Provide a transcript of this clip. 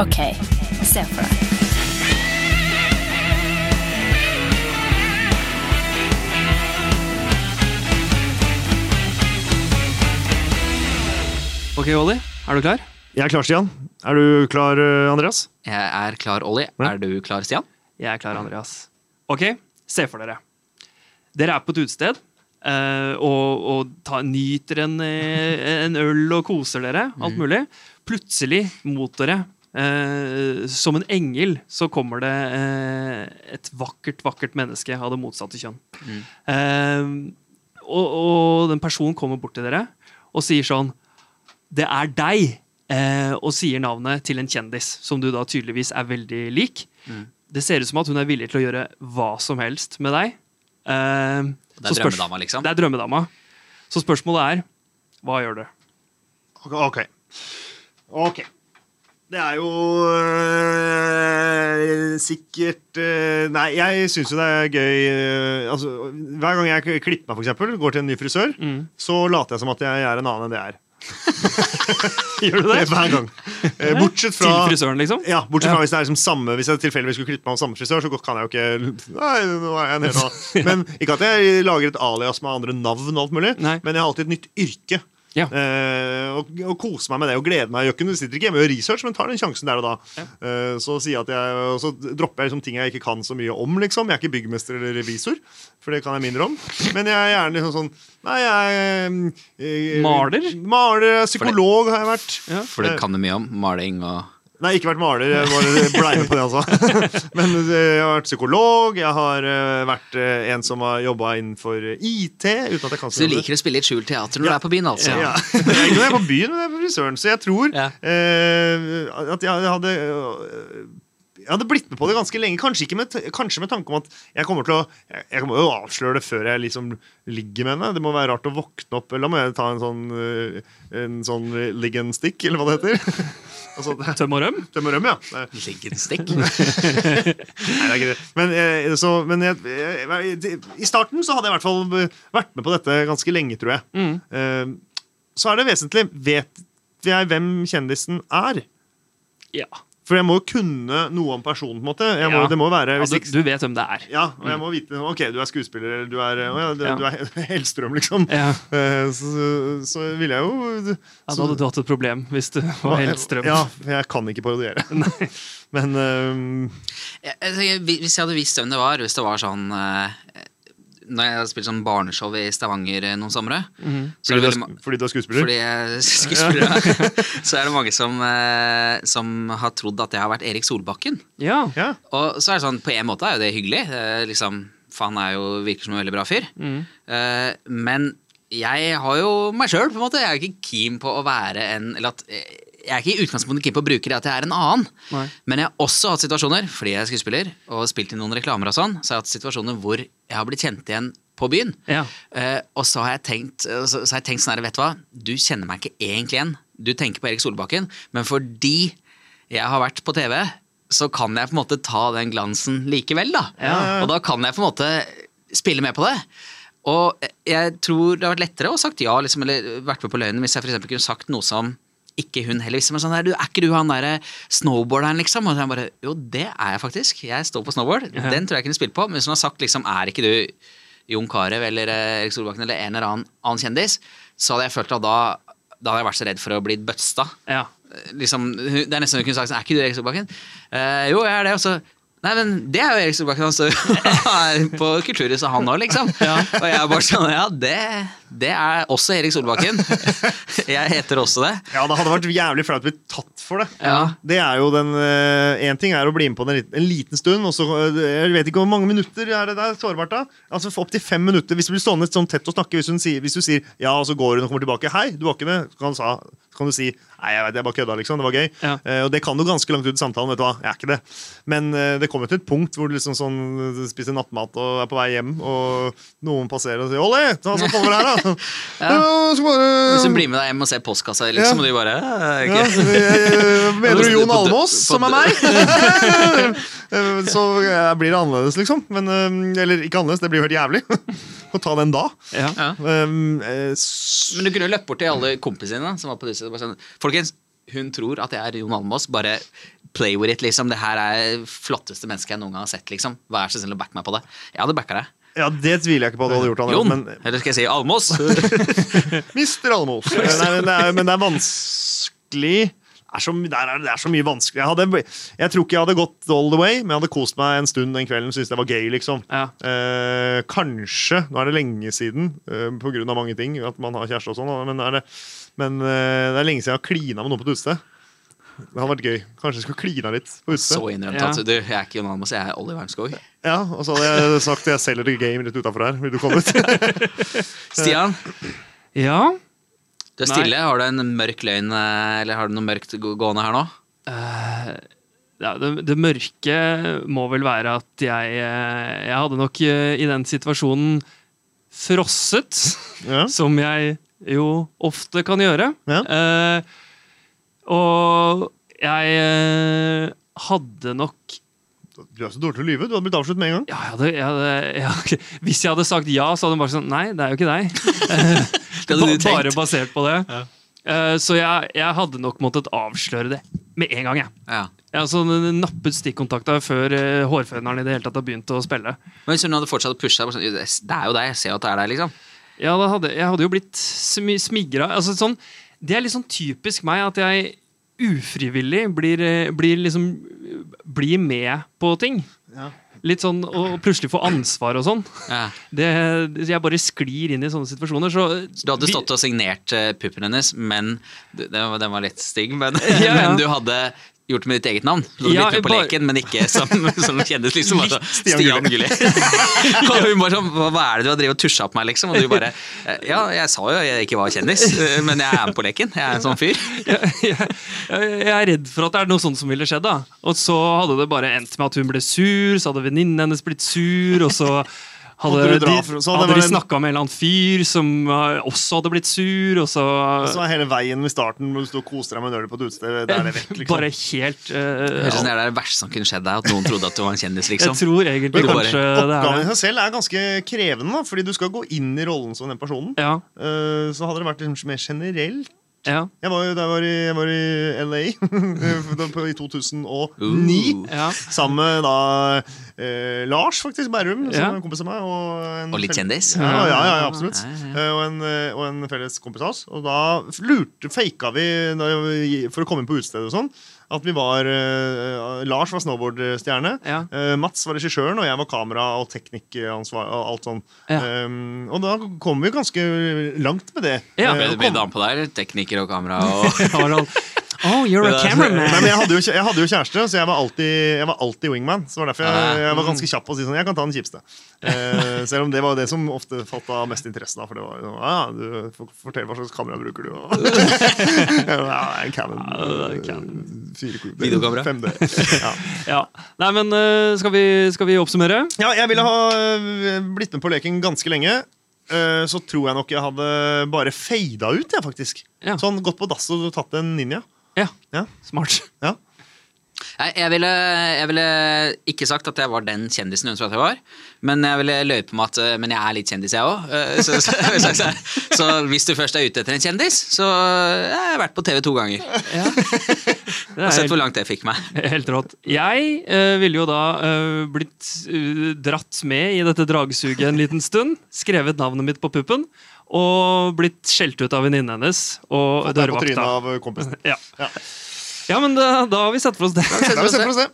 OK, se for deg. Ok, Olli, er du klar? Jeg er klar, Stian. Er du klar, eh, Andreas? Jeg er klar, Olli. Ja. Er du klar, Stian? Jeg er klar, Andreas. Ok, se for dere. Dere er på et utested eh, og, og ta, nyter en, eh, en øl og koser dere. Alt mulig. Plutselig mot dere, eh, som en engel, så kommer det eh, et vakkert, vakkert menneske av det motsatte kjønn. Eh, og, og den personen kommer bort til dere og sier sånn Det er deg! Eh, og sier navnet til en kjendis som du da tydeligvis er veldig lik. Det ser ut som at hun er villig til å gjøre hva som helst med deg. Eh, Det er drømmedama, liksom? Det er drømmedama. Så spørsmålet er hva gjør du? Ok. Ok. Det er jo øh, sikkert øh, Nei, jeg syns jo det er gøy øh, altså, Hver gang jeg klipper meg, eksempel, går til en ny frisør, så later jeg som at jeg er en annen enn det jeg er. Gjør du det? Hver gang. Bortsett fra Til frisøren, liksom? Ja, bortsett fra hvis det er liksom samme Hvis jeg tilfeldigvis skulle klippe meg hos samme frisør, så kan jeg jo ikke Nei, nå er jeg en helt annen. Men Ikke at jeg lager et alias med andre navn, og alt mulig Nei. men jeg har alltid et nytt yrke. Ja. Eh, og, og kose meg med det og glede meg. Jeg sitter ikke hjemme og gjør research, men tar den sjansen der og da. Eh, så, sier jeg at jeg, og så dropper jeg liksom ting jeg ikke kan så mye om. liksom Jeg er ikke byggmester eller revisor, for det kan jeg mindre om. Men jeg er gjerne liksom sånn Nei, jeg eh, Maler? Maler, Psykolog har jeg vært. Ja. For det kan du mye om. Maling og Nei, ikke vært maler. Jeg bare blei med på det, altså. Men eh, jeg har vært psykolog. Jeg har eh, vært eh, en som har jobba innenfor IT. Uten at jeg kan Så du liker å spille litt skjult teater når du er på byen, altså? Ja. Er ikke når jeg er på byen, men jeg er på frisøren. Så jeg tror Ja. eh, at jeg hadde jeg hadde blitt med på det ganske lenge. Kanskje, ikke med, kanskje med tanke om at jeg kommer til å Jeg, jeg må jo avsløre det før jeg liksom ligger med henne. Det må være rart å våkne opp Eller da må jeg ta en sånn En sånn ligg and stick, eller hva det heter. altså, Tøm og røm? Tøm og røm, ja. Legg en Liggenstick. Nei, det er ikke det. Men, eh, så, men jeg, jeg, i starten så hadde jeg i hvert fall eh, vært med på dette ganske lenge, tror jeg. Mm. så er det vesentlig Vet jeg hvem kjendisen er? Ja. For jeg må jo kunne noe om personen. på en måte jeg må, Ja. Det må være hvis Altså, du vet hvem det er. ja, og jeg må vite Ok, du er skuespiller, eller du er, å ja, du, Ja. du er Hellstrøm, liksom. Ja. Eh, så, så ville jeg jo Ja, da hadde du hatt et problem hvis du var Hellstrøm. Ja, jeg kan ikke parodiere. Men um, Jeg, jeg hvis jeg hadde visst hvem det var, hvis det var sånn eh, Når jeg har spilt sånn barneshow i Stavanger eh, noen somre så fordi, veldig fordi du er skuespiller? Fordi jeg er skuespiller, så er det mange som, eh, som har trodd at jeg har vært Erik Solbakken. Ja. Ja. Og så er det sånn, på en måte er jo det hyggelig. Eh, liksom, for han er jo, virker som en veldig bra fyr. Eh, men jeg har jo meg sjøl, på en måte. Jeg er jo ikke keen på å være en Eller at eh, jeg er ikke i utgangspunktet keen på å bruke det at jeg er en annen. Nei. Men jeg har også hatt situasjoner, fordi jeg er skuespiller og spilt i noen reklamer og sånn, så har jeg hatt situasjoner hvor jeg har blitt kjent igjen på byen. Ja. Uh, og så har jeg tenkt, så, så har jeg tenkt sånn her, vet du hva, du kjenner meg ikke egentlig igjen. Du tenker på Erik Solbakken, men fordi jeg har vært på TV, så kan jeg på en måte ta den glansen likevel, da. Og da kan jeg på en måte spille med på det. Og jeg tror det har vært lettere å sagt ja, liksom, eller vært med på løgnen, hvis jeg for kunne sagt noe som ikke hun heller. Men sånn der, du, er ikke du han derre snowboarderen, liksom? Og så jeg bare Jo, det er jeg faktisk. Jeg står på snowboard. Den tror jeg kunne spilt på. Men hvis hun har sagt liksom Er ikke du Jon Carew eller eh, Erik Solbakken eller en eller annen, annen kjendis, så hadde jeg følt at da, da hadde jeg vært så redd for å bli bøtsta. ja. Liksom, det er nesten hun kunne sagt sånn Er ikke du Erik Solbakken? Eh, jo, jeg er det. Og så Nei, men det er jo Erik Solbakken. Han står på Kulturhuset, han òg, liksom. Og jeg er bare sånn Ja, det, det er også Erik Solbakken. Jeg heter også det. Ja, det hadde vært jævlig flaut å bli tatt for det. Ja. Det er jo den Én ting er å bli med på det en liten, stund, og så øh, Jeg vet ikke hvor mange minutter er det der sårbart, da? Altså Opptil fem minutter. Hvis du blir stående sånn tett og snakke, hvis, sier, hvis du sier ja, og så går hun og kommer tilbake 'Hei, du var ikke med', så kan, sa, så kan du si 'Nei, jeg vet, jeg bare kødda', liksom. Det var gøy. Ja. Uh, og det kan du ganske langt ut i samtalen. vet du hva, Jeg er ikke det. Men uh, det kommer til et punkt hvor du liksom sånn spiser nattmat og er på vei hjem, og noen passerer og sier 'Olli, ta så kommer her, da'. Ja. så bare, Hvis hun blir med deg hjem og ser postkassa, liksom, og du bare okay. ja, eh, Mener du Jon Almås, som er meg? Eh, Så eh, blir det annerledes, liksom. Men, eh, eller ikke annerledes, det blir jo helt jævlig å ta den da. ja. Ja. Um, eh, Men du kunne jo løpt bort til alle kompisene dine som var på huset. Bare sånn, Folkens, hun tror at jeg er Jon Almaas. Bare play with it, liksom. Det her er flotteste mennesket jeg noen gang har sett, liksom. Vær så snill å backe meg på det. Jeg hadde backa deg. Ja, Det tviler jeg ikke på at du hadde gjort. Andreas, Jon! Men Eller skal jeg si Almås? Mister Almås. Nei, men, det er, men det er vanskelig det er, så, det, er, det er så mye vanskelig. Jeg, hadde, jeg tror ikke jeg hadde gått all the way, men jeg hadde kost meg en stund den kvelden. Syntes det var gøy, liksom. Ja. Eh, kanskje, nå er det lenge siden, eh, av mange ting, at man har kjæreste og sånn, men, er det, men eh, det er lenge siden jeg har klina med noen på et utested. Det hadde vært gøy. Kanskje jeg skulle klina litt på Så innrømt Ja. at du, jeg er ikke Jon Almaas, jeg er Olli Wermskog. Ja, og så hadde jeg sagt at jeg selger The game litt utafor her. Vil du komme ut? Stian, ja. du er Nei. stille. Har du en mørk løgn, eller har du noe mørkt gående her nå? Uh, ja, det, det mørke må vel være at jeg eh, Jeg hadde nok eh, i den situasjonen frosset, ja. som jeg jo ofte kan gjøre. Ja. Eh, og jeg eh, hadde nok Du er så dårlig til å lyve. Du hadde blitt avslørt med en gang. ja, jeg hadde, jeg hadde, jeg, Hvis jeg hadde sagt ja, så hadde hun bare sånn Nei, det er jo ikke deg. Hva hadde du Ba- Bare basert på det. Eh, så jeg, jeg hadde nok måttet avsløre det med en gang. jeg. Ja. Jeg altså nappet stikkontakta før uh, hårføneren i det hele tatt har begynt å spille. Men hvis hun hadde fortsatt å pushe deg, sånn, det er jo deg, jeg ser at det er deg, liksom. Ja, da hadde, Jeg hadde jo blitt smi smigra. Altså, sånn, det er litt sånn typisk meg at jeg ufrivillig blir, eh, blir liksom Blir med på ting. Ja. Litt sånn, Og plutselig få ansvar og sånn. Ja. Det, jeg bare sklir inn i sånne situasjoner. Så, Så du hadde vi- stått og signert uh, puppen hennes, men den var, den var litt stygg, men, Ja, ja. men du hadde gjort det med ditt eget navn. Ja, med på bare- leken, men ikke som, som kjendis. Liksom. Litt Stian Stian Gulli. og hun bare sånn, hva hva er det du har drevet og tusja på meg, liksom? Og du bare eh, Ja, jeg sa jo jeg ikke var kjendis, eh, men jeg er med på leken. Jeg er en sånn fyr. jeg, jeg, jeg er redd for at det er noe sånt som ville skjedd. da Og så hadde det bare endt med at hun ble sur, så hadde venninnen hennes blitt sur, og så hadde de, så det hadde de snakka med en eller annen fyr som uh, også hadde blitt sur, og så Så er hele veien ved starten hvor du og koser deg med en øl på et utested. Det er det vekk, liksom. Bare helt uh, Høres ut som det er det verste som kunne skjedd deg, at noen trodde at du var en kjendis, liksom. Jeg tror egentlig bare- kanskje det er Oppgaven i seg selv er ganske krevende, da, fordi du skal gå inn i rollen som den personen. Ja, Uh, Så hadde det vært liksom mer generelt. Ja, Jeg var jo var i, jeg var i LA i 2009. Uh. ja. Sammen med da eh, Lars faktisk Bærum, som Ja. er en kompis av meg. Og, en Og litt kjendis. Ja, ja, ja, ja absolutt. Ja, ja, Eh, Og, en, eh, og en felles kompis av oss. Og da lurte, faka vi da vi- for å komme inn på utestedet og sånn. At vi var uh, Lars var snowboardstjerne. Ja. Uh, Mats var regissøren, og jeg var kamera- og teknikkansvar. og alt sånn. Ja. Um, og da kom vi ganske langt med det. Ja. Ble ble an på deg? Tekniker og kamera og Harald. Oh, you're a Nei, cameraman! men jeg hadde, jo, jeg hadde jo kjæreste, så jeg var alltid, jeg var alltid wingman. Så var derfor jeg, jeg var ganske kjapp på å si sånn Jeg kan ta den kjipeste. Eh, selv om det var det som ofte falt av mest interesse. Da, for det var jo ah, du, for- Fortell hva slags kamera bruker du. ja, en Canon. Ja, Canon. 4K. Videokamera. 5D. Ja. Ja. Nei, men uh, skal, vi, skal vi oppsummere? ja, jeg ville ha eh, blitt med på leken ganske lenge. Eh, Så tror jeg nok jeg hadde bare fada ut, jeg, faktisk. Ja. Sånn gått på dass og tatt en ninja. Ja, Ja. smart. Ja. Nei, jeg ville, jeg ville ikke sagt at jeg var den kjendisen hun trodde at jeg var. Men jeg ville løpe med at eh, Men jeg er litt kjendis, jeg òg. Så, så, så, så, så hvis du først er ute etter en kjendis, så jeg har jeg vært på TV to ganger. Ja. Og sett hvor langt det fikk meg. helt rått. Jeg uh, ville jo da uh, blitt uh, dratt med i dette dragsuget en liten stund. Skrevet navnet mitt på puppen. Og blitt skjelt ut av venninnen hennes og dørvakta. av kompisen. Ja. Ja. Ja, men da, da har vi sett for oss det. Da har vi sett for oss det.